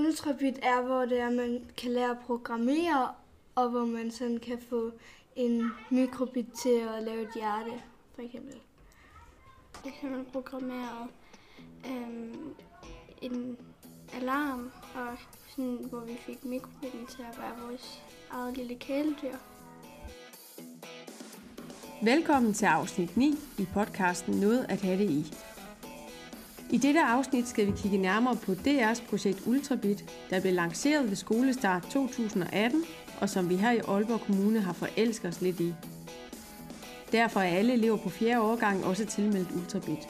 Ultrabit er, hvor det er, man kan lære at programmere, og hvor man sådan kan få en mikrobit til at lave et hjerte, for eksempel. Der kan man programmere øhm, en alarm, og sådan, hvor vi fik mikrobitten til at være vores eget lille kæledyr. Velkommen til afsnit 9 i podcasten Noget at have det i. I dette afsnit skal vi kigge nærmere på DR's projekt Ultrabit, der blev lanceret ved skolestart 2018, og som vi her i Aalborg Kommune har forelsket os lidt i. Derfor er alle elever på fjerde årgang også tilmeldt Ultrabit.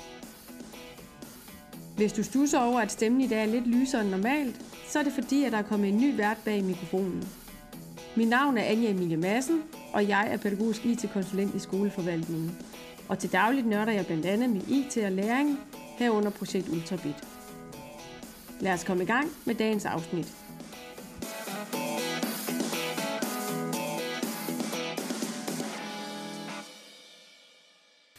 Hvis du stusser over, at stemmen i dag er lidt lysere end normalt, så er det fordi, at der er kommet en ny vært bag mikrofonen. Mit navn er Anja Emilie Madsen, og jeg er pædagogisk IT-konsulent i skoleforvaltningen. Og til dagligt nørder jeg blandt andet med IT og læring, herunder projekt Ultrabit. Lad os komme i gang med dagens afsnit.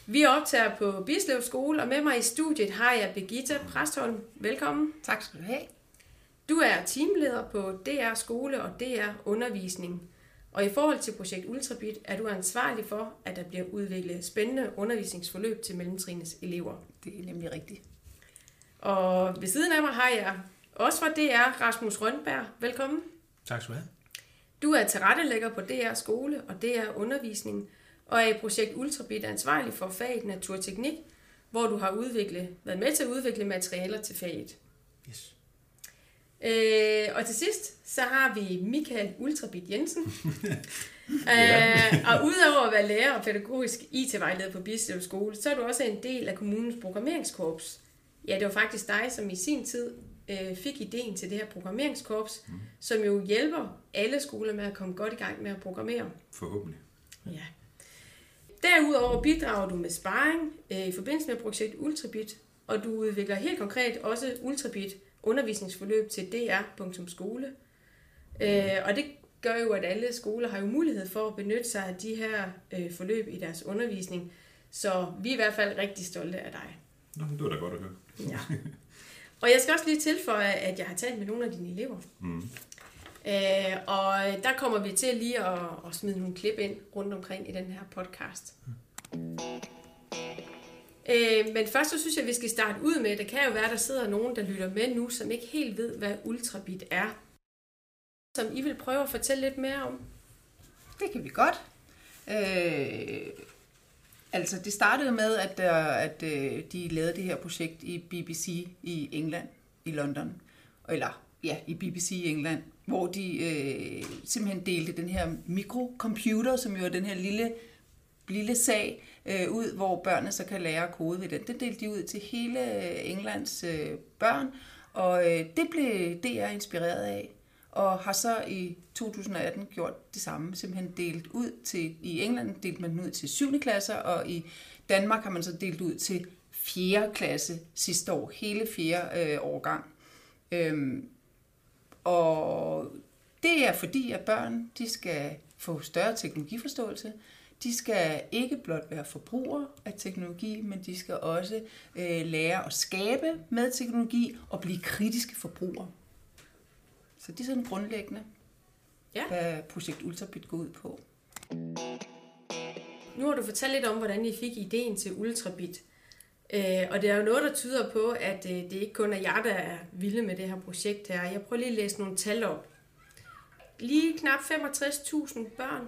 Vi optager på Bislev Skole, og med mig i studiet har jeg Birgitta Præstholm. Velkommen. Tak skal du have. Du er teamleder på DR Skole og DR Undervisning. Og i forhold til projekt Ultrabit er du ansvarlig for, at der bliver udviklet spændende undervisningsforløb til mellemtrinets elever. Det er nemlig rigtigt. Og ved siden af mig har jeg også fra DR Rasmus Rønberg. Velkommen. Tak skal du have. Du er tilrettelægger på DR Skole og DR Undervisning, og er i projekt Ultrabit ansvarlig for faget Naturteknik, hvor du har udviklet, været med til at udvikle materialer til faget. Yes. Øh, og til sidst, så har vi Michael Ultrabit Jensen. øh, og udover at være lærer og pædagogisk IT-vejleder på Bislev Skole, så er du også en del af kommunens programmeringskorps. Ja, det var faktisk dig, som i sin tid øh, fik ideen til det her programmeringskorps, mm. som jo hjælper alle skoler med at komme godt i gang med at programmere. Forhåbentlig. Ja. Derudover bidrager du med sparring øh, i forbindelse med projekt Ultrabit, og du udvikler helt konkret også Ultrabit undervisningsforløb til dr.skole. Øh, og det gør jo, at alle skoler har jo mulighed for at benytte sig af de her øh, forløb i deres undervisning. Så vi er i hvert fald rigtig stolte af dig. Nå, det var da godt at høre. Ja. Og jeg skal også lige tilføje, at jeg har talt med nogle af dine elever. Mm. Øh, og der kommer vi til lige at, at smide nogle klip ind rundt omkring i den her podcast. Øh, men først så synes jeg, at vi skal starte ud med, det kan jo være, at der sidder nogen, der lytter med nu, som ikke helt ved, hvad ultrabit er. Som I vil prøve at fortælle lidt mere om. Det kan vi godt. Øh, altså, det startede med, at, at øh, de lavede det her projekt i BBC i England, i London. Eller, ja, i BBC i England, hvor de øh, simpelthen delte den her mikrocomputer, som jo er den her lille lille sag øh, ud, hvor børnene så kan lære at kode ved den. Det delte de ud til hele øh, Englands øh, børn, og øh, det blev DR inspireret af, og har så i 2018 gjort det samme, simpelthen delt ud til, i England delt man ud til 7. klasser, og i Danmark har man så delt ud til 4. klasse sidste år, hele 4. Øh, årgang. Øhm, og det er fordi, at børn de skal få større teknologiforståelse, de skal ikke blot være forbrugere af teknologi, men de skal også øh, lære at skabe med teknologi og blive kritiske forbrugere. Så det er sådan grundlæggende, ja. hvad projekt Ultrabit går ud på. Nu har du fortalt lidt om, hvordan I fik ideen til Ultrabit. Øh, og det er jo noget, der tyder på, at øh, det ikke kun er jer, der er vilde med det her projekt her. Jeg prøver lige at læse nogle tal op. Lige knap 65.000 børn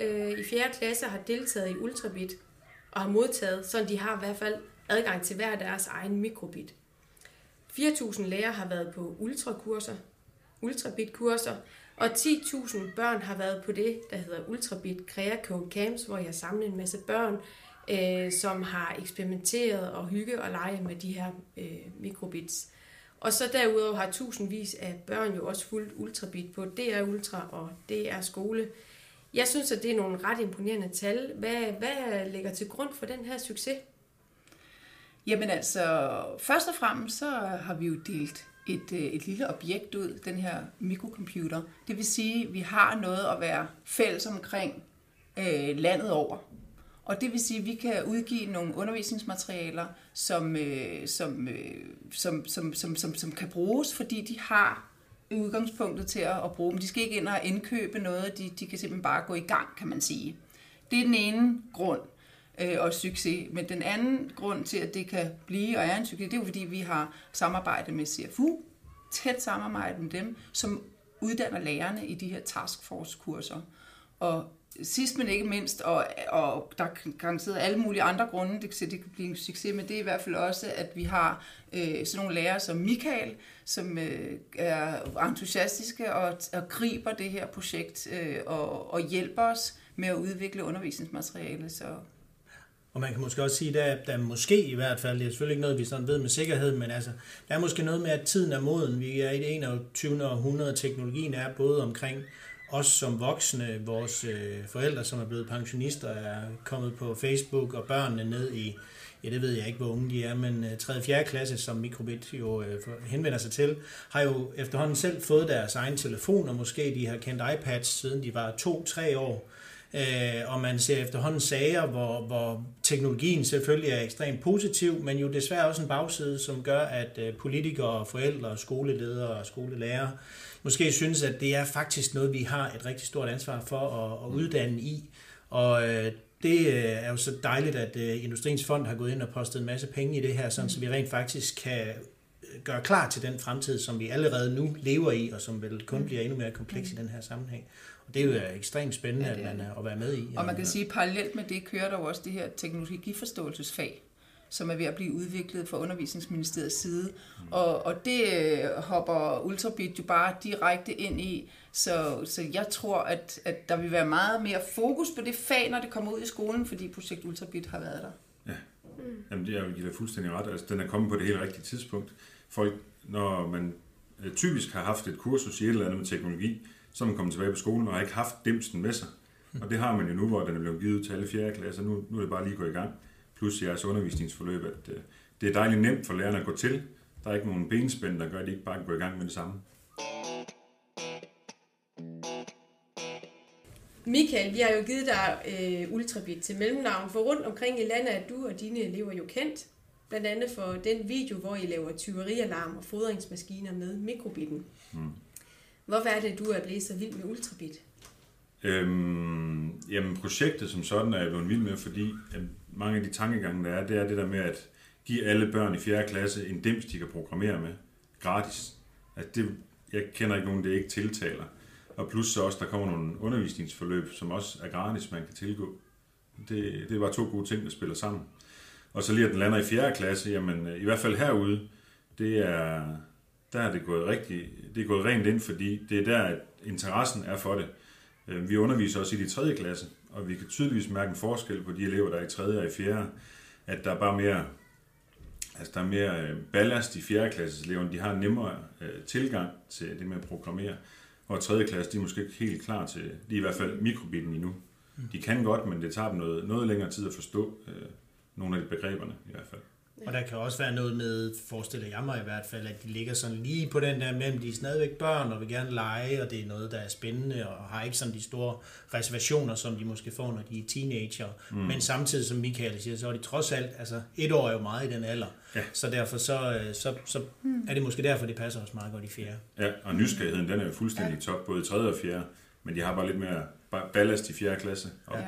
øh, i 4. klasse har deltaget i Ultrabit og har modtaget, så de har i hvert fald adgang til hver deres egen mikrobit. 4.000 lærere har været på ultrakurser, ultrabit-kurser, og 10.000 børn har været på det, der hedder Ultrabit Creacode Camps, hvor jeg har samlet en masse børn, øh, som har eksperimenteret og hygge og lege med de her øh, mikrobits. Og så derudover har tusindvis af børn jo også fulgt Ultrabit på DR Ultra og DR Skole. Jeg synes, at det er nogle ret imponerende tal. Hvad, hvad ligger til grund for den her succes? Jamen altså, først og fremmest så har vi jo delt et, øh, et lille objekt ud, den her mikrocomputer. Det vil sige, at vi har noget at være fælles omkring øh, landet over. Og det vil sige, at vi kan udgive nogle undervisningsmaterialer, som, øh, som, øh, som, som, som, som, som kan bruges, fordi de har udgangspunktet til at, at bruge dem. De skal ikke ind og indkøbe noget, de, de kan simpelthen bare gå i gang, kan man sige. Det er den ene grund øh, og succes. Men den anden grund til, at det kan blive og er en succes, det er jo fordi, vi har samarbejde med CFU, tæt samarbejde med dem, som uddanner lærerne i de her taskforce-kurser. Og sidst men ikke mindst, og, og der kan garanteret alle mulige andre grunde, det, det kan blive en succes, men det er i hvert fald også, at vi har øh, sådan nogle lærere som Michael, som øh, er entusiastiske og, og griber det her projekt øh, og, og hjælper os med at udvikle undervisningsmateriale. Så Og man kan måske også sige, at der, der måske i hvert fald, det er selvfølgelig ikke noget, vi sådan ved med sikkerhed, men altså, der er måske noget med, at tiden er moden. Vi er i det 21. århundrede, teknologien er både omkring os som voksne, vores øh, forældre, som er blevet pensionister, er kommet på Facebook, og børnene ned i, ja det ved jeg ikke, hvor unge de er, men øh, 3. og 4. klasse, som Mikrobit jo øh, henvender sig til, har jo efterhånden selv fået deres egen telefon, og måske de har kendt iPads, siden de var to-tre år. Øh, og man ser efterhånden sager, hvor, hvor teknologien selvfølgelig er ekstremt positiv, men jo desværre også en bagside, som gør, at øh, politikere, forældre, skoleledere og skolelærer måske synes, at det er faktisk noget, vi har et rigtig stort ansvar for at, at uddanne i. Og øh, det øh, er jo så dejligt, at Industriens Fond har gået ind og postet en masse penge i det her, sådan, så vi rent faktisk kan gøre klar til den fremtid, som vi allerede nu lever i, og som vel kun bliver endnu mere kompleks i den her sammenhæng. Og det er jo ekstremt spændende, Ja, ja, det er at, man, er- at være med i. Og man kan sige, at parallelt med det kører der jo også det her teknologiforståelsesfag, som er ved at blive udviklet fra undervisningsministeriets side. Og, og det øh, hopper Ultrabit jo bare direkte ind i. Så, så jeg tror, at, at der vil være meget mere fokus på det fag, når det kommer ud i skolen, fordi projekt Ultrabit har været der. Jamen, det er jo fuldstændig ret. Altså, den er kommet på det helt rigtige tidspunkt. Folk, når man øh, typisk har haft et kursus i et eller andet med teknologi, så er man kommet tilbage på skolen og har ikke haft dimsen med sig. Og det har man jo nu, hvor den er blevet givet til alle 4. klasser. Nu, nu er det bare lige gået i gang. Plus jeres undervisningsforløb, at øh, det er dejligt nemt for lærerne at gå til. Der er ikke nogen benspænd, der gør, at de ikke bare kan gå i gang med det samme. Michael, vi har jo givet dig øh, Ultrabit til mellemnavn, for rundt omkring i landet er du og dine elever jo kendt. Blandt andet for den video, hvor I laver tyverialarm og fodringsmaskiner med mikrobitten. Mm. Hvorfor er det, du er blevet så vild med Ultrabit? Øhm, jamen, projektet som sådan er jeg blevet vild med, fordi at mange af de tankegange, der er, det er det der med at give alle børn i 4. klasse en dims, de kan programmere med, gratis. At det, jeg kender ikke nogen, det ikke tiltaler. Og plus så også, der kommer nogle undervisningsforløb, som også er gratis, man kan tilgå. Det, det var to gode ting, der spiller sammen. Og så lige at den lander i 4. klasse, jamen øh, i hvert fald herude, det er, der er det gået rigtig, det er gået rent ind, fordi det er der, at interessen er for det. Øh, Vi underviser også i de 3. klasse, og vi kan tydeligvis mærke en forskel på de elever, der er i 3. og i 4. At der er bare mere, altså der er mere øh, ballast i 4. klasses eleverne. De har nemmere øh, tilgang til det med at programmere. Og 3. klasse, de er måske ikke helt klar til, de er i hvert fald mikrobitten endnu. De kan godt, men det tager dem noget, noget længere tid at forstå øh, nogle af de begreberne i hvert fald. Og der kan også være noget med, forestiller jeg mig i hvert fald, at de ligger sådan lige på den der mellem, de er stadigvæk børn og vil gerne lege, og det er noget, der er spændende, og har ikke sådan de store reservationer, som de måske får, når de er teenager. Mm. Men samtidig, som Michael siger, så er de trods alt, altså et år er jo meget i den alder, Ja. så derfor så, øh, så, så er det måske derfor, det passer også meget godt i fjerde. Ja, og nysgerrigheden, den er jo fuldstændig top, både i 3. og 4. Men de har bare lidt mere ba- ballast i 4. klasse, og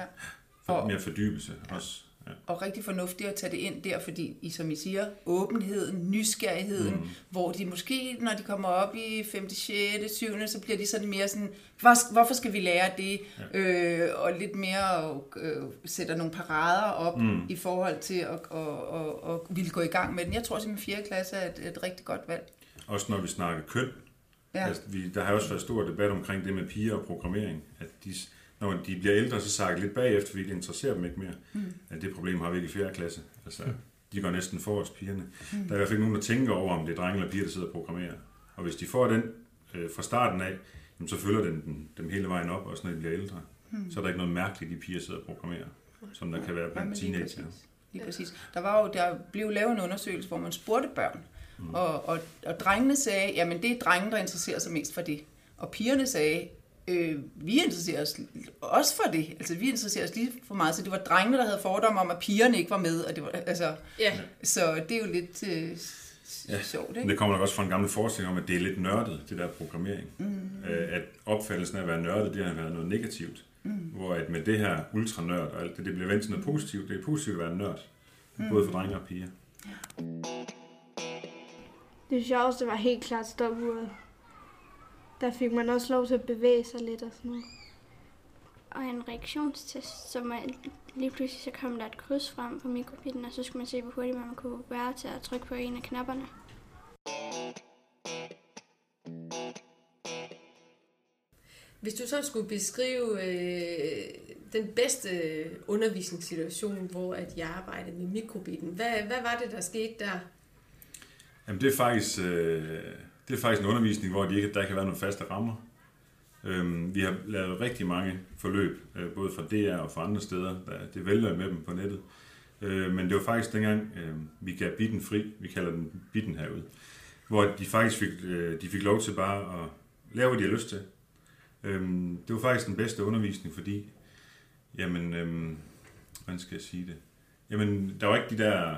Ja. mere fordybelse også. Ja. Og rigtig fornuftigt at tage det ind der, fordi, I, som I siger, åbenheden, nysgerrigheden, mm. hvor de måske, når de kommer op i 5., 6., 7., så bliver de sådan mere sådan, "Hvor- hvorfor skal vi lære det? Ja. Øh, og lidt mere øh, sætter nogle parader op mm. i forhold til at, at, at, at ville gå i gang med den. Jeg tror simpelthen, 4. klasse er et, et rigtig godt valg. Også når vi snakker køn. Ja. Altså, vi, der har også været stor debat omkring det med piger og programmering. At de, når de bliver ældre, så sakker lidt bagefter, fordi det interesserer dem ikke mere. Mm. At det problem har vi ikke i 4. klasse. Altså, de går næsten for os, pigerne. Mm. Der er i hvert fald ikke nogen, der tænker over, om det er drenge eller piger, der sidder og programmerer. Og hvis de får den øh, fra starten af, jamen, så følger den dem, dem hele vejen op, også når de bliver ældre. Mm. Så er der ikke noget mærkeligt, de piger sidder og programmerer, som der kan være Ja, blandt men lige teenager. præcis. Lige præcis. Der, var jo, der blev lavet en undersøgelse, hvor man spurgte børn, mm. og, og, og drengene sagde, jamen det er drenge, der interesserer sig mest for det. Og pigerne sagde, øh, vi interesserer os også for det. Altså vi interesserer os lige for meget. Så det var drengene, der havde fordomme om, at pigerne ikke var med. Og det var, altså, Ja, så det er jo lidt øh, Ja, sjovt, ikke? det kommer nok også fra en gammel forestilling om, at det er lidt nørdet, det der programmering. Mm. At opfattelsen af at være nørdet, det har været noget negativt. Mm. Hvor at med det her ultranørd og alt det, det bliver vendt til noget positivt. Det er positivt at være nørd. Mm. Både for drenge og piger. Det sjoveste var helt klart stopuret. Der fik man også lov til at bevæge sig lidt og sådan noget. Og en reaktionstest, som er, lige pludselig så kom der et kryds frem på mikrobitten, og så skulle man se, hvor hurtigt man kunne være til at trykke på en af knapperne. Hvis du så skulle beskrive øh, den bedste undervisningssituation, hvor at jeg arbejdede med mikrobitten, hvad, hvad var det, der skete der? Jamen det er faktisk, øh, det er faktisk en undervisning, hvor de ikke, der kan være nogle faste rammer. Øhm, vi har lavet rigtig mange forløb, øh, både fra DR og fra andre steder. Der, det vælter med dem på nettet. Øh, men det var faktisk dengang, øh, vi gav bitten fri. Vi kalder den bitten herude. Hvor de faktisk fik, øh, de fik lov til bare at lave, hvad de har lyst til. Øhm, det var faktisk den bedste undervisning, fordi, jamen, øhm, hvordan skal jeg sige det? Jamen, der var ikke de der,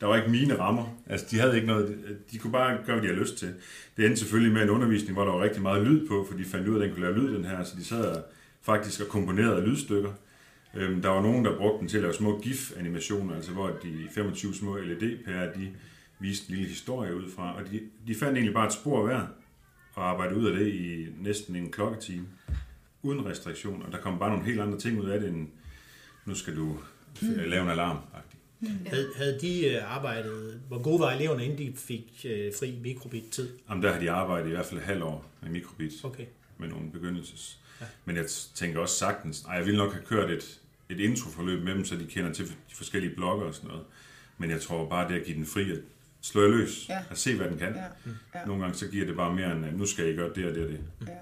der var ikke mine rammer. Altså, de havde ikke noget, de kunne bare gøre, hvad de havde lyst til. Det endte selvfølgelig med en undervisning, hvor der var rigtig meget lyd på, for de fandt ud af, at den kunne lave lyd, den her, så de sad faktisk og komponerede lydstykker. Øhm, der var nogen, der brugte den til at lave små GIF-animationer, altså hvor de 25 små LED-pærer, de viste en lille historie ud fra, og de, de fandt egentlig bare et spor hver, og arbejdede ud af det i næsten en klokketime, uden restriktion, og der kom bare nogle helt andre ting ud af det, end nu skal du lave en alarm -agtig. Havde, havde de øh, arbejdet, hvor gode var eleverne, inden de fik øh, fri mikrobit-tid? Jamen, der har de arbejdet i hvert fald et halvt år med mikrobit, Okay. med nogle begyndelses. Ja. Men jeg tænker også sagtens, ej, jeg ville nok have kørt et, et introforløb med dem, så de kender til de forskellige blogger og sådan noget. Men jeg tror bare, det at give den fri, at slå jer løs, Ja. at se, hvad den kan. Ja, ja. Nogle gange så giver det bare mere end, nu skal I gøre det og det og det. Ja.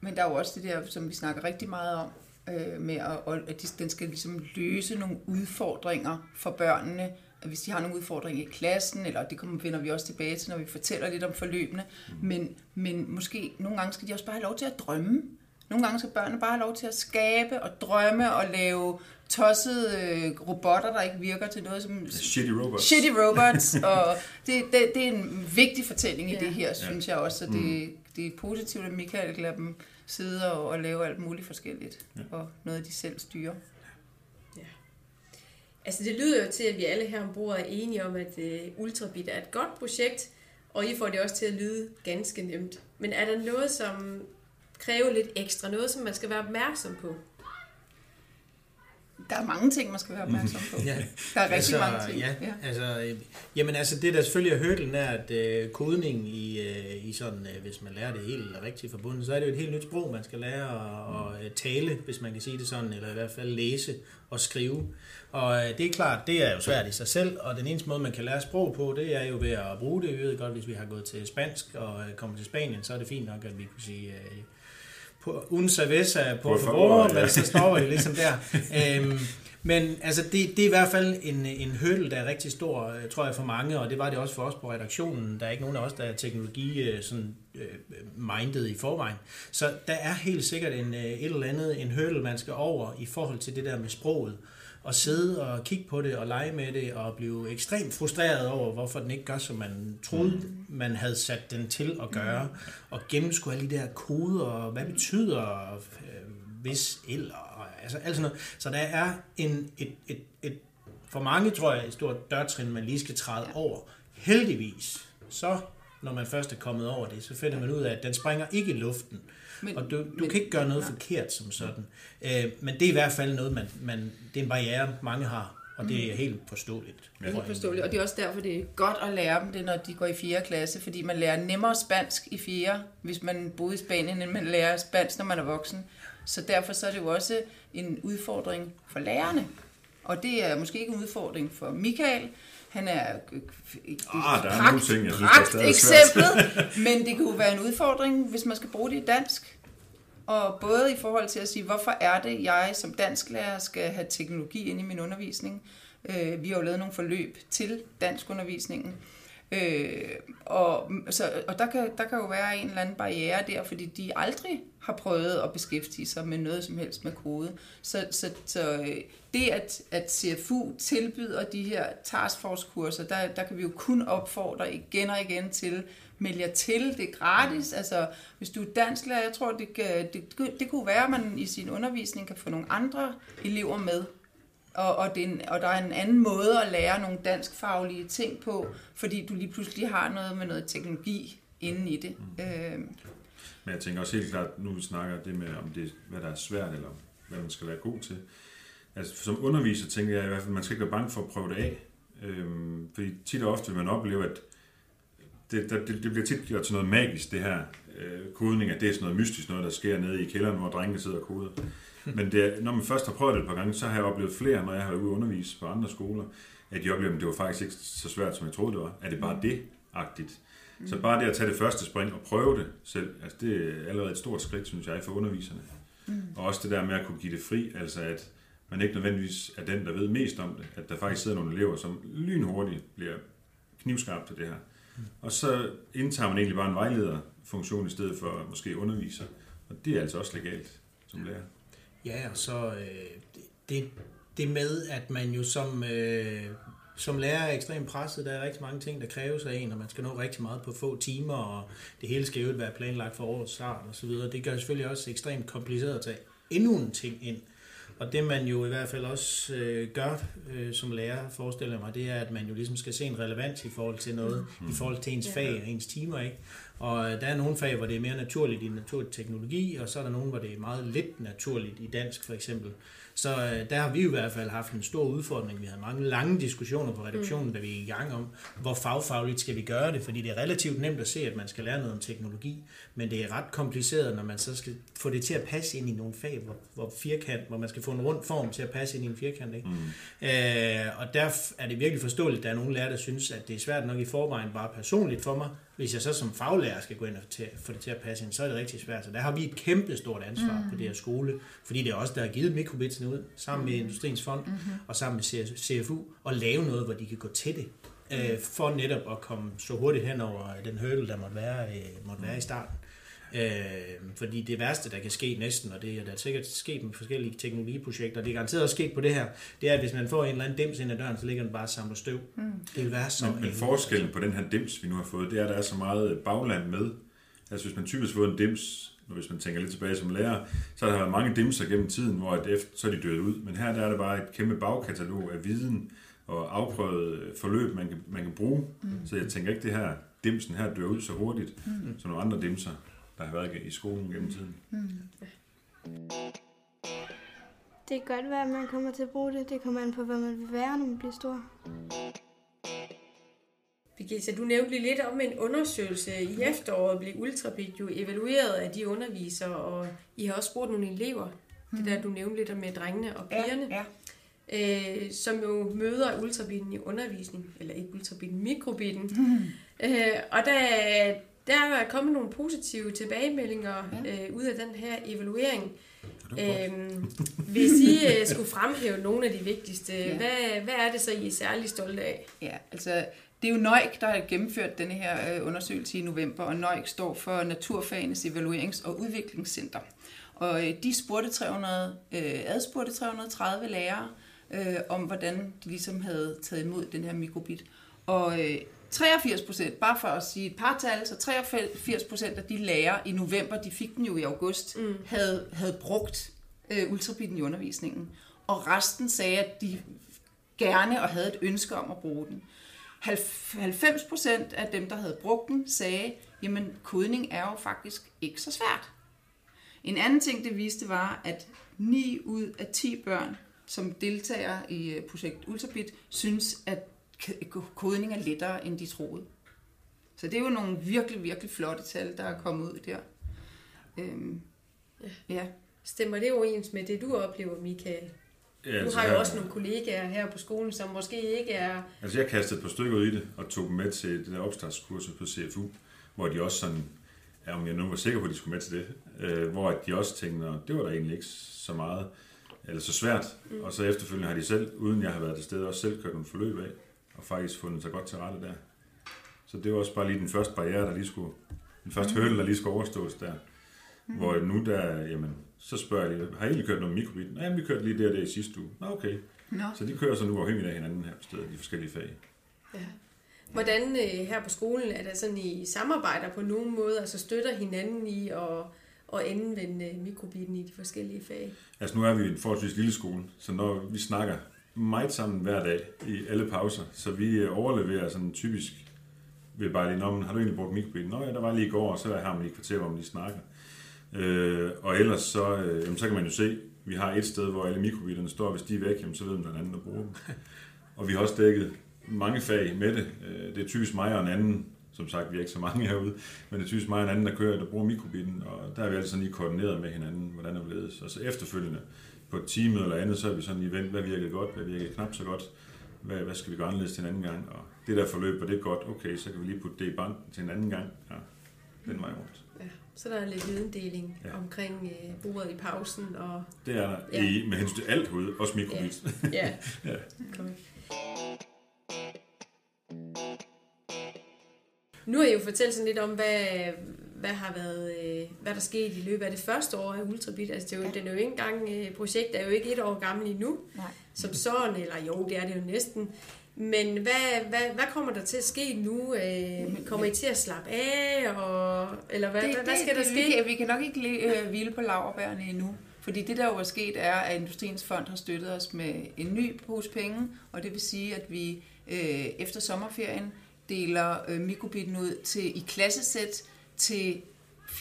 Men der er jo også det der, som vi snakker rigtig meget om, øh, med at, og at de, den skal ligesom løse nogle udfordringer for børnene. At hvis de har nogle udfordringer i klassen, eller det kommer, vender vi også tilbage til, når vi fortæller lidt om forløbene. Men, men måske nogle gange skal de også bare have lov til at drømme. Nogle gange skal børnene bare have lov til at skabe og drømme og lave tossede øh, robotter, der ikke virker til noget som Shitty robots. Shitty robots, og det, det, det er en vigtig fortælling i Ja. det her, synes jeg også, og det, det er positivt, at Michael lader dem sidde og, og lave alt muligt forskelligt, Ja. og noget, de selv styrer. Altså det lyder jo til, at vi alle her ombord er enige om, at uh, Ultrabit er et godt projekt, og I får det også til at lyde ganske nemt. Men er der noget, som kræver lidt ekstra, noget, som man skal være opmærksom på? Der er mange ting, man skal være opmærksom på. Ja. Der er rigtig mange ting. Ja, ja. Altså, øh, jamen altså, det der selvfølgelig er hurdlen er, at øh, kodning i, øh, i sådan, øh, hvis man lærer det helt rigtigt forbundet, så er det jo et helt nyt sprog, man skal lære at, at øh, tale, hvis man kan sige det sådan, eller i hvert fald læse og skrive. Og øh, det er klart, det er jo svært i sig selv, og den eneste måde, man kan lære sprog på, det er jo ved at bruge det. Vi ved godt, hvis vi har gået til spansk og øh, kommer til Spanien, så er det fint nok, at vi kunne sige... Øh, på un cerveza på favor, favor, men ja. så står vi ligesom der. øhm, men altså, det, det er i hvert fald en, en hurdle, der er rigtig stor, øh, tror jeg, for mange, og det var det også for os på redaktionen. Der er ikke nogen af os, der er teknologi øh, sådan, øh, minded i forvejen. Så der er helt sikkert en, et eller andet, en hurdle, man skal over i forhold til det der med sproget. Og sidde og kigge på det og lege med det og blive ekstremt frustreret over, hvorfor den ikke gør, som man troede, man havde sat den til at gøre. Og gennemskue alle de der koder, og hvad betyder øh, hvis, eller, og, altså alt sådan noget. Så der er en, et, et, et, for mange, tror jeg, et stort dørtrin, man lige skal træde over. Heldigvis, så når man først er kommet over det, så finder man ud af, at den springer ikke i luften. Men, Og du, du men- kan ikke gøre noget nej. forkert som sådan. Øh, men det er i hvert fald noget, man, man, det er en barriere, mange har, og det er helt forståeligt. Ja. Helt forståeligt. Og det er også derfor, det er godt at lære dem det, når de går i 4. klasse, fordi man lærer nemmere spansk i 4., hvis man boede i Spanien, end man lærer spansk, når man er voksen. Så derfor så er det jo også en udfordring for lærerne. Og det er måske ikke en udfordring for Michael. Han er øh, et Ah, der er nogle ting, jeg synes, er pragt eksemplet, men det jo være en udfordring, hvis man skal bruge det i dansk. Og både i forhold til at sige, hvorfor er det, jeg som dansklærer skal have teknologi ind i min undervisning. Øh, vi har jo lavet nogle forløb til danskundervisningen. Øh, og så, og der, kan, der kan jo være en eller anden barriere der, fordi de aldrig har prøvet at beskæftige sig med noget som helst med kode. Så, så, så øh, det, at, at CFU tilbyder de her taskforce-kurser, der, der kan vi jo kun opfordre igen og igen til, meld jer til, det er gratis. Altså, hvis du er dansklærer, jeg tror, det, kan, det, det kunne være, at man i sin undervisning kan få nogle andre elever med. Og, og, det er en, og der er en anden måde at lære nogle danskfaglige ting på, fordi du lige pludselig har noget med noget teknologi inde i det. Mm. Øh. Men jeg tænker også helt klart, nu vi snakker det med, om det, hvad der er svært, eller hvad man skal være god til. Altså, som underviser tænker jeg i hvert fald, at man skal ikke være bange for at prøve det af. Øhm, fordi tit og ofte vil man opleve, at det, det, det bliver tit gjort til noget magisk, det her øh, kodning, at det er sådan noget mystisk noget, der sker nede i kælderen, hvor drengene sidder og koder. Men det, når man først har prøvet det et par gange, så har jeg oplevet flere, når jeg har været ude og undervise på andre skoler, at de oplever, at det var faktisk ikke så svært, som jeg troede, det var. Er det bare det-agtigt? Så bare det at tage det første spring og prøve det selv, altså det er allerede et stort skridt, synes jeg, for underviserne. Mm. Og også det der med at kunne give det fri, altså at man ikke nødvendigvis er den, der ved mest om det. At der faktisk sidder nogle elever, som lynhurtigt bliver knivskarpt til det her. Og så indtager man egentlig bare en vejlederfunktion i stedet for måske underviser. Og det er altså også legalt som lærer. Ja, og så øh, det, det med, at man jo som, øh, som lærer er ekstremt presset. Der er rigtig mange ting, der kræves af en, og man skal nå rigtig meget på få timer, og det hele skal jo være planlagt for årets start og så videre. Det gør selvfølgelig også ekstremt kompliceret at tage endnu en ting ind. Og det man jo i hvert fald også øh, gør øh, som lærer, forestiller mig, det er, at man jo ligesom skal se en relevans i forhold til noget, mm. i forhold til ens fag og ens timer, ikke? Og øh, der er nogle fag, hvor det er mere naturligt i naturlig teknologi, og så er der nogle, hvor det er meget lidt naturligt i dansk for eksempel. Så øh, der har vi i hvert fald haft en stor udfordring. Vi havde mange lange diskussioner på reduktionen, mm. da vi er i gang om, hvor fagfagligt skal vi gøre det, fordi det er relativt nemt at se, at man skal lære noget om teknologi, men det er ret kompliceret, når man så skal få det til at passe ind i nogle fag, hvor, hvor firkant, hvor man skal få en rund form til at passe ind i en firkant. Ikke? Mm. Øh, og der er det virkelig forståeligt, at der er nogle lærere, der synes, at det er svært nok i forvejen bare personligt for mig, hvis jeg så som faglærer skal gå ind og få det til at passe ind, så er det rigtig svært. Så der har vi et kæmpe stort ansvar mm. på det her skole, fordi det er også der har givet mikrobitsene ud, sammen med Industriens Fond mm-hmm. og sammen med CFU, og lave noget, hvor de kan gå til det, øh, for netop at komme så hurtigt hen over den hurdle, der måtte være, øh, måtte være i starten. Øh, fordi det værste, der kan ske næsten, og det er der sikkert sket med forskellige teknologiprojekter, det er garanteret også sket på det her, det er, at hvis man får en eller anden dims ind ad døren, så ligger den bare og samler støv. Mm. Det vil være så Men, men forskellen på den her dims, vi nu har fået, det er, at der er så meget bagland med. Altså hvis man typisk får en dims, hvis man tænker lidt tilbage som lærer, så har der været mange dimser gennem tiden, hvor det efter, så er de døde ud. Men her der er det bare et kæmpe bagkatalog af viden og afprøvet forløb, man kan, man kan bruge. Mm. Så jeg tænker ikke, det her dimsen her dør ud så hurtigt, mm. som nogle andre dimser der har været i skolen gennem tiden. Mm. Det kan godt være, at man kommer til at bruge det. Det kommer an på, hvad man vil være, når man bliver stor. Birgitta, du nævnte lige lidt om en undersøgelse. I efteråret blev Ultrabit jo evalueret af de undervisere, og I har også spurgt nogle elever. Mm. Det der, du nævnte lidt med drengene og pigerne. Ja, ja. Øh, som jo møder ultrabitten i undervisning, eller ikke ultrabitten, mikrobitten. Mm. Øh, og der, der er kommet nogle positive tilbagemeldinger ja. øh, ud af den her evaluering. Øhm, hvis I øh, skulle fremhæve nogle af de vigtigste, ja. hvad, hvad er det så, I er særlig stolte af? Ja, altså det er jo NØIK, der har gennemført denne her øh, undersøgelse i november, og NØIK står for Naturfagenes Evaluerings- og Udviklingscenter. Og øh, de spurgte 300, øh, adspurgte 330 lærere øh, om, hvordan de ligesom havde taget imod den her mikrobit. Og øh, 83 procent, bare for at sige et par tal, så 83 procent af de lærere i november, de fik den jo i august, mm. havde, havde brugt øh, ultrabitten i undervisningen. Og resten sagde, at de gerne og havde et ønske om at bruge den. 90 procent af dem, der havde brugt den, sagde, jamen kodning er jo faktisk ikke så svært. En anden ting, det viste, var, at 9 ud af 10 børn, som deltager i øh, projekt Ultrabit, synes, at kodning er lettere, end de troede. Så det er jo nogle virkelig, virkelig flotte tal, der er kommet ud der. Øhm, ja. ja. Stemmer det overens med det, du oplever, Michael? Ja, altså, du har jo her, også nogle kollegaer her på skolen, som måske ikke er... Altså jeg kastede et par stykker ud i det, og tog dem med til det der opstartskursus på CFU, hvor de også sådan, ja, om jeg nu var sikker på, at de skulle med til det, øh, hvor de også tænkte, det var der egentlig ikke så meget, eller så svært. Mm. Og så efterfølgende har de selv, uden jeg har været til stede, også selv kørt nogle forløb af og faktisk fundet sig godt til rette der. Så det var også bare lige den første barriere, der lige skulle, den første mm. hurdle, der lige skulle overstås der. Mm. Hvor nu der, jamen, så spørger jeg lige, har I egentlig kørt noget mikrobit? Nej, vi kørte lige der der i sidste uge. Nå, okay. Nå. Så de kører så nu afhængigt af hinanden her på stedet, de forskellige fag. Ja. Hvordan øh, her på skolen er der sådan i samarbejder på nogen måde, altså støtter hinanden i at, at anvende øh, mikrobiten i de forskellige fag? Altså nu er vi en forholdsvis lille skole, så når vi snakker meget sammen hver dag i alle pauser, så vi øh, overleverer sådan typisk ved bare lige, Nå, men har du egentlig brugt mikrobiten? Nå ja, der var lige i går, og så har man lige et kvarter, hvor man lige snakker. Øh, og ellers så, øh, jamen, så kan man jo se, vi har et sted, hvor alle mikrobitterne står, hvis de er væk, jamen, så ved man, der er en anden, der bruger dem. Og vi har også dækket mange fag med det. Øh, det er typisk mig og en anden, som sagt, vi er ikke så mange herude, men det er typisk mig og en anden, der kører, der bruger mikrobitten, og der er vi altså lige koordineret med hinanden, hvordan det ledes. Og så efterfølgende, på et time eller andet, så er vi sådan lige vendt, hvad virkede godt, hvad virkede knap så godt, hvad, hvad skal vi gøre anderledes til en anden gang, og det der forløb, var det godt, okay, så kan vi lige putte det i banken til en anden gang, ja, den vej rundt. Ja, så der er lidt videndeling ja. omkring øh, bordet i pausen. Og, Det er der, Ja. ja. i, med hensyn til alt herude, også mikrobit. ja, Ja. Kom. Nu har I jo fortalt sådan lidt om, hvad, hvad har været, øh, hvad der skete i løbet af det første år af Ultrabit. Altså, det er jo, ja. den er jo ikke engang, øh, projektet er jo ikke et år gammel endnu, Nej. som sådan, eller jo, det er det jo næsten. Men hvad, hvad, hvad kommer der til at ske nu? Øh, kommer I til at slappe af, og, eller hvad, det, hvad, hvad skal det, der Vi ske? kan, vi kan nok ikke øh, hvile på laverbærene endnu. Fordi det, der jo er sket, er, at Industriens Fond har støttet os med en ny pose penge, og det vil sige, at vi øh, efter sommerferien deler øh, mikrobitten ud til i klassesæt, til,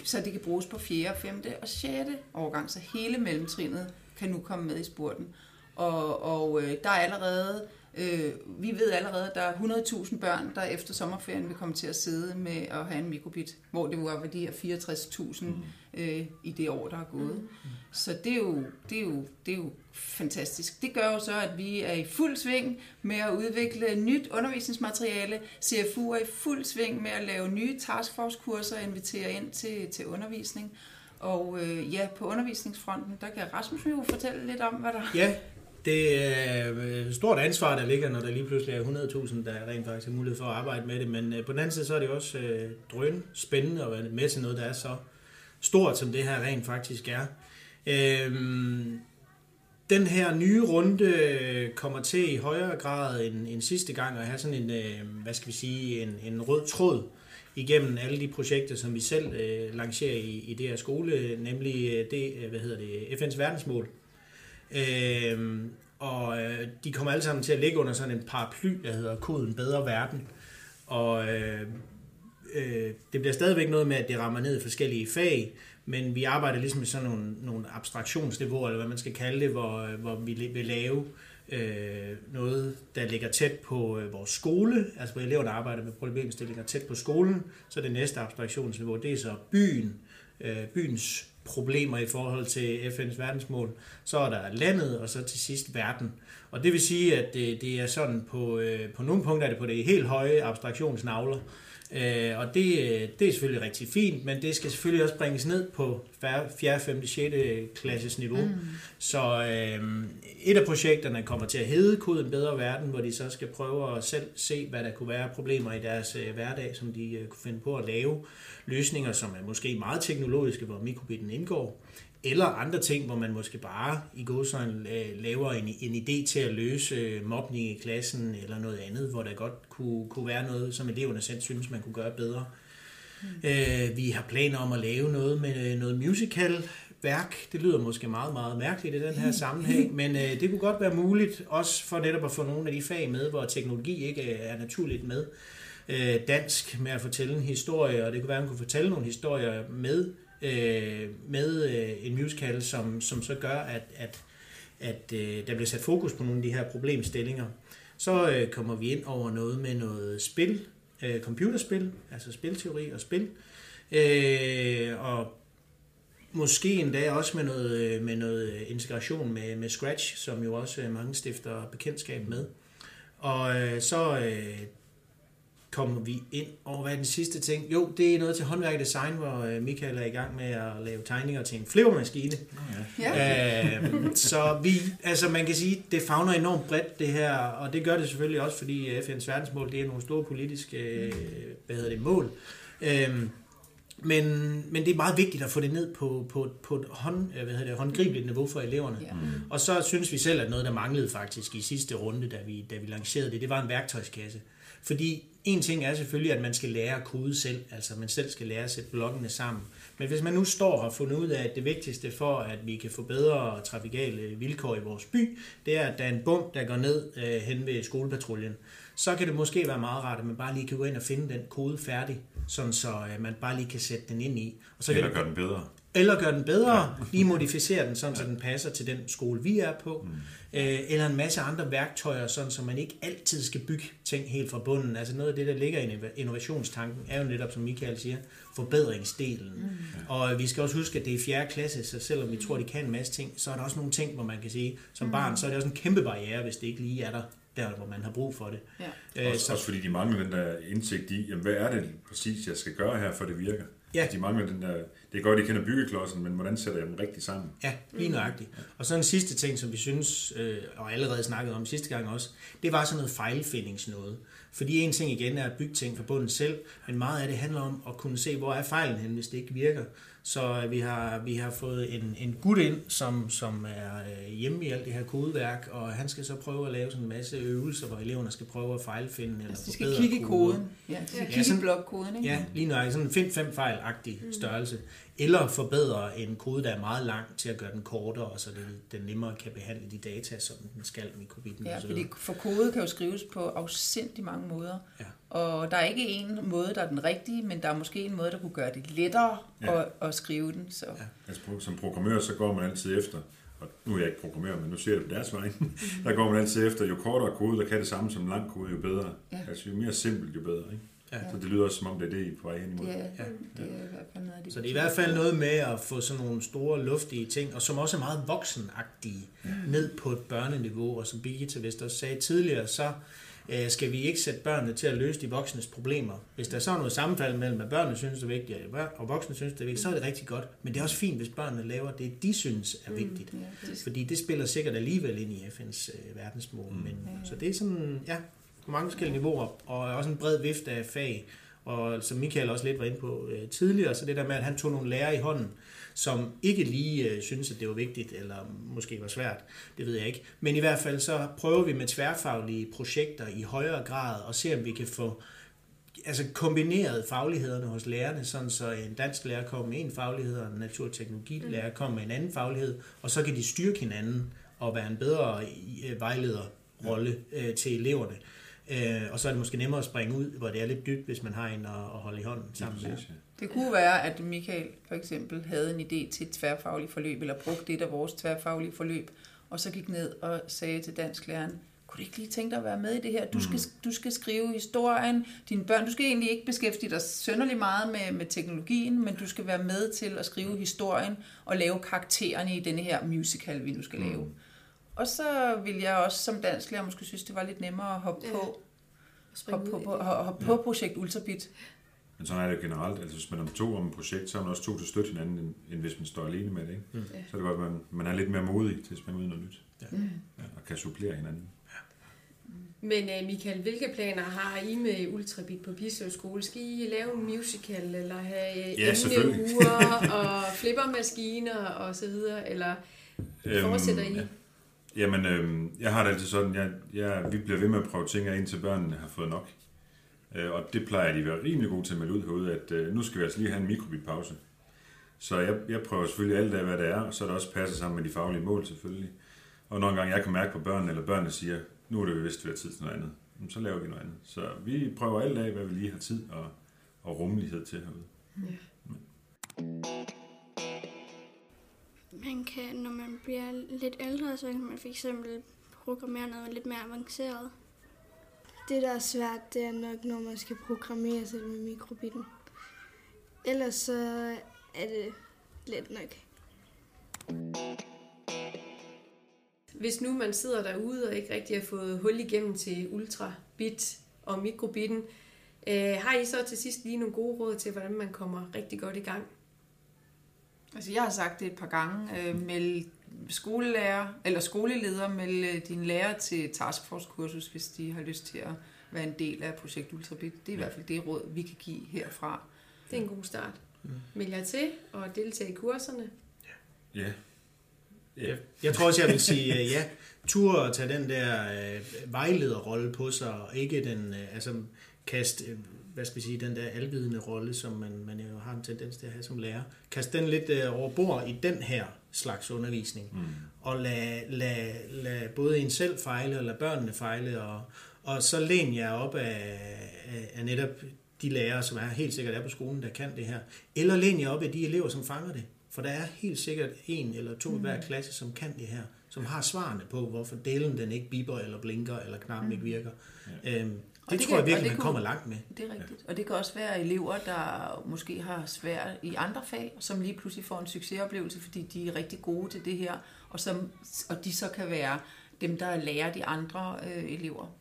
så det kan bruges på 4., 5. og 6. årgang, så hele mellemtrinnet kan nu komme med i spurten. Og, og øh, der er allerede, øh, vi ved allerede, at der er 100.000 børn, der efter sommerferien vil komme til at sidde med at have en mikrobit, hvor det var ved de her 64.000 mm. øh, i det år, der er gået. Mm. Så det er, jo, det, er jo, det er jo fantastisk. Det gør jo så, at vi er i fuld sving med at udvikle nyt undervisningsmateriale. CFU er i fuld sving med at lave nye taskforce-kurser og invitere ind til, til undervisning. Og øh, ja, på undervisningsfronten, der kan Rasmus jo fortælle lidt om, hvad der... Ja, det er et stort ansvar, der ligger, når der lige pludselig er 100.000, der rent faktisk har mulighed for at arbejde med det. Men øh, på den anden side, så er det også øh, drøn spændende at være med til noget, der er så stort, som det her rent faktisk er. Øhm, den her nye runde øh, kommer til i højere grad end, end sidste gang at have sådan en, øh, hvad skal vi sige, en, en rød tråd igennem alle de projekter, som vi selv øh, lancerer i, i det her skole, nemlig det, hvad hedder det, FN's verdensmål. Øh, og øh, de kommer alle sammen til at ligge under sådan en paraply, der hedder koden Bedre Verden. Og øh, øh, det bliver stadigvæk noget med, at det rammer ned i forskellige fag, men vi arbejder ligesom med sådan nogle, nogle abstraktionsniveauer, eller hvad man skal kalde det, hvor, øh, hvor vi vil lave øh, noget, der ligger tæt på øh, vores skole, altså hvor eleverne arbejder med problemstillinger tæt på skolen, så det næste abstraktionsniveau, det er så byen, øh, byens problemer i forhold til FN's verdensmål. Så er der landet, og så til sidst verden. Og det vil sige, at det, det er sådan på, øh, på nogle punkter er det på det helt høje abstraktionsnavler. Øh, og det, øh, det er selvfølgelig rigtig fint, men det skal selvfølgelig også bringes ned på 4., 5., 6. klasses niveau. Mm. Så øh, et af projekterne kommer til at hedde Koden Bedre Verden, hvor de så skal prøve at selv se, hvad der kunne være problemer i deres øh, hverdag, som de øh, kunne finde på at lave løsninger, som er måske meget teknologiske, hvor mikrobitten indgår, eller andre ting, hvor man måske bare i godsøjne laver en, en idé til at løse øh, mobning i klassen, eller noget andet, hvor der godt kunne, kunne være noget, som eleverne selv synes, man kunne gøre bedre. Mm. Øh, vi har planer om at lave noget med noget musical værk. Det lyder måske meget, meget mærkeligt i den her sammenhæng, men øh, det kunne godt være muligt, også for netop at få nogle af de fag med, hvor teknologi ikke er naturligt med. Øh, dansk med at fortælle en historie, og det kunne være, at man kunne fortælle nogle historier med øh, med øh, en musical, som, som så gør, at, at, at øh, der bliver sat fokus på nogle af de her problemstillinger. Så øh, kommer vi ind over noget med noget spil, øh, computerspil, altså spilteori og spil, øh, og måske endda også med noget, øh, med noget integration med, med Scratch, som jo også øh, mange stifter bekendtskab med. Og øh, så øh, kommer vi ind over, hvad er den sidste ting? Jo, det er noget til håndværk og design, hvor øh, Michael er i gang med at lave tegninger til en flippermaskine. Ja. Øh, så vi, altså man kan sige, det fagner enormt bredt det her, og det gør det selvfølgelig også, fordi FN's verdensmål, det er nogle store politiske, øh, hvad hedder det, mål. Øh, men, men det er meget vigtigt at få det ned på, på, på et hånd, øh, hvad hedder det, håndgribeligt niveau for eleverne. Ja. Og så synes vi selv, at noget, der manglede faktisk i sidste runde, da vi, da vi lancerede det, det var en værktøjskasse. Fordi en ting er selvfølgelig, at man skal lære at kode selv, altså man selv skal lære at sætte blokkene sammen. Men hvis man nu står og har fundet ud af, at det vigtigste for, at vi kan få bedre trafikale vilkår i vores by, det er, at der er en bum, der går ned øh, hen ved skolepatruljen, så kan det måske være meget rart, at man bare lige kan gå ind og finde den kode færdig, sådan så øh, man bare lige kan sætte den ind i. Og så kan Eller det, gøre den bedre. Eller gøre den bedre, lige modificere den, sådan så den passer til den skole, vi er på. Øh, eller en masse andre værktøjer, sådan så man ikke altid skal bygge ting helt fra bunden. Altså noget af det, der ligger i innov- innovationstanken, er jo netop, som Michael siger, forbedringsdelen. Mm. Og vi skal også huske, at det er 4. klasse, så selvom vi tror, de kan en masse ting, så er der også nogle ting, hvor man kan sige, som barn, så er det også en kæmpe barriere, hvis det ikke lige er der, der hvor man har brug for det. Ja. Øh, Også, så, også fordi de mangler den der indsigt i, jamen, hvad er det præcis, jeg skal gøre her, for det virker. Ja. De mangler den der, det er godt, de kender byggeklodsen, men hvordan sætter jeg dem rigtigt sammen? Ja, lige nøjagtigt. Og så en sidste ting, som vi synes, øh, og allerede snakket om sidste gang også, det var sådan noget fejlfindingsnåde. Fordi en ting igen er at bygge ting fra bunden selv, men meget af det handler om at kunne se, hvor er fejlen hen, hvis det ikke virker. Så øh, vi har, vi har fået en, en gut ind, som, som er øh, hjemme i alt det her kodeværk, og han skal så prøve at lave sådan en masse øvelser, hvor eleverne skal prøve at fejlfinde eller Altså, de skal kigge i koder. koden. Ja, de skal Ja, kigge i blokkoden, ikke? Ja, lige nøjagtigt. Sådan en find fem fejl-agtig størrelse. Eller forbedre en kode, der er meget lang til at gøre den kortere, så det, den nemmere kan behandle de data, som den skal, mikrobitten Ja, og så fordi for kode kan jo skrives på afsindig mange måder. Ja. Og der er ikke en måde, der er den rigtige, men der er måske en måde, der kunne gøre det lettere Ja. at, at skrive den. Så. Ja. Altså, som programmør, så går man altid efter, og nu er jeg ikke programmør, men nu ser jeg det på deres vej, der går man altid efter, jo kortere kode, der kan det samme som en lang kode, jo bedre. Ja. Altså, jo mere simpelt, jo bedre. Ikke? Ja. Så det lyder også, som om det er det, I er på vej hen imod. Det, er, Ja. det er i hvert fald noget af det. Så det er i hvert fald noget med at få sådan nogle store, luftige ting, og som også er meget voksenagtige, ned på et børneniveau. Og som Birgitte vist også sagde tidligere, så øh, skal vi ikke sætte børnene til at løse de voksnes problemer. Hvis der er så er noget sammenfald mellem, at børnene synes, det er vigtigt, og voksne synes, det er vigtigt, så er det rigtig godt. Men det er også fint, hvis børnene laver det, de synes er vigtigt. Ja, det, Fordi det spiller sikkert alligevel ind i FN's øh, verdensmål. Mm. Men, så det er sådan, ja, mange forskellige niveauer, og også en bred vifte af fag. Og som Michael også lidt var inde på øh, tidligere, så det der med, at han tog nogle lærere i hånden, som ikke lige øh, synes, at det var vigtigt, eller måske var svært, det ved jeg ikke. Men i hvert fald så prøver vi med tværfaglige projekter i højere grad, og se om vi kan få altså kombineret faglighederne hos lærerne, sådan så en dansk lærer kommer med en faglighed, og en naturteknologilærer kommer med en anden faglighed, og så kan de styrke hinanden og være en bedre øh, vejlederrolle øh, til eleverne. Øh, og så er det måske nemmere at springe ud, hvor det er lidt dybt, hvis man har en at, at holde i hånden sammen med. Det kunne være, at Michael for eksempel havde en idé til et tværfagligt forløb, eller brugte et af vores tværfaglige forløb, og så gik ned og sagde til dansklæreren, kunne du ikke lige tænke dig at være med i det her? Du skal, du skal skrive historien. Dine børn, du skal egentlig ikke beskæftige dig sønderlig meget med, med teknologien, men du skal være med til at skrive historien og lave karaktererne i denne her musical, vi nu skal lave. Og så vil jeg også som dansklærer måske synes, det var lidt nemmere at hoppe Ja. på, Springe hoppe på, på, hoppe på projekt Ultrabit. Men sådan er det jo generelt. Altså, hvis man er to om et projekt, så er man også to til at støtte hinanden, end, end hvis man står alene med det. Ikke? Mm. Så er det godt, at man, man er lidt mere modig til at springe ud noget nyt. Mm. Ja, og kan supplere hinanden. Men uh, Michael, hvilke planer har I med Ultrabit på Bisø Skole? Skal I lave en musical, eller have Ja, selvfølgelig. emneuger og flippermaskiner og så videre? Eller fortsætter I? ja. Jamen, øhm, jeg har det altid sådan, jeg, jeg, vi bliver ved med at prøve ting af, indtil børnene har fået nok. Øh, og det plejer de at være rimelig gode til at melde ud herude, at øh, nu skal vi altså lige have en mikrobitpause. Så jeg, jeg prøver selvfølgelig alt af, hvad det er, og så det også passer sammen med de faglige mål selvfølgelig. Og nogle gange jeg kan mærke på børnene, eller børnene siger, nu er det vist ved tid til noget andet, jamen, så laver vi noget andet. Så vi prøver alt af, hvad vi lige har tid og, og rummelighed til herude. Man kan, når man bliver lidt ældre, så kan man fx programmere noget lidt mere avanceret. Det, der er svært, det er nok, når man skal programmere selv med mikrobitten. Ellers så er det let nok. Hvis nu man sidder derude og ikke rigtig har fået hul igennem til Ultrabit og mikrobitten, Øh, har I så til sidst lige nogle gode råd til, hvordan man kommer rigtig godt i gang? Altså, jeg har sagt det et par gange. Øh, meld skolelærer, eller skoleleder, meld øh, dine lærer til taskforce-kursus, hvis de har lyst til at være en del af projekt Ultrabit. Det er i hvert fald det råd, vi kan give herfra. Det er en god start. Meld jer til og deltage i kurserne. Ja. Jeg, jeg tror også, jeg vil sige øh, ja. Tur at tage den der øh, vejlederrolle på sig, og ikke den, øh, altså kaste, øh, hvad skal vi sige, den der alvidende rolle, som man, man jo har en tendens til at have som lærer. Kast den lidt øh, over bord i den her slags undervisning, mm. og lad, lad, lad både en selv fejle, og lad børnene fejle, og, og så læn jer op af, af, af netop de lærere, som er helt sikkert er på skolen, der kan det her. Eller læn jer op af de elever, som fanger det. For der er helt sikkert en eller to i hver klasse, som kan det her, som har svarene på, hvorfor delen den ikke biber eller blinker, eller knappen ikke virker. Ja. Øhm, det, det det kan- tror jeg og virkelig, det man kunne- kommer langt med. Det er rigtigt. Og det kan også være elever, der måske har svært i andre fag, som lige pludselig får en succesoplevelse, fordi de er rigtig gode til det her, og, som, og de så kan være dem, der lærer de andre øh, elever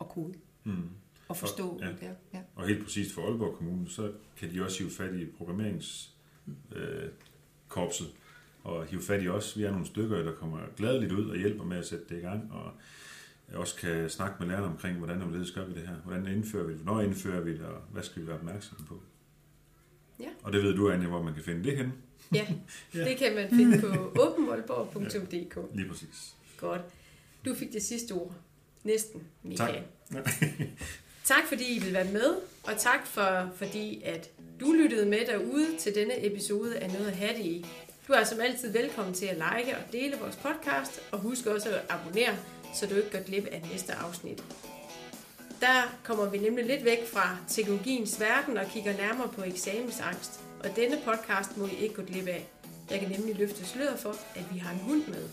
at kode Mm. og forstå. Ja. Ja. Ja. Og helt præcist for Aalborg Kommune, så kan de også hive fat i programmeringskorpset øh, og hive fat i os. Vi er nogle stykker, der kommer gladeligt ud og hjælper med at sætte det i gang, og også kan snakke med lærerne omkring, hvordan og hvorledes gør vi det her. Hvordan indfører vi det? Hvornår indfører vi det? Og hvad skal vi være opmærksomme på? Ja. Og det ved du, Anja, hvor man kan finde det henne. Ja, det kan man finde på åbenvoldborg.dk. Lige præcis. Godt. Du fik det sidste ord. Næsten, Michael. Tak. Tak fordi I vil være med, og tak for, fordi at du lyttede med derude til denne episode af Noget at have det i. Du er som altid velkommen til at like og dele vores podcast, og husk også at abonnere, så du ikke går glip af næste afsnit. Der kommer vi nemlig lidt væk fra teknologiens verden og kigger nærmere på eksamensangst, og denne podcast må I ikke gå glip af. Jeg kan nemlig løfte sløret for, at vi har en hund med.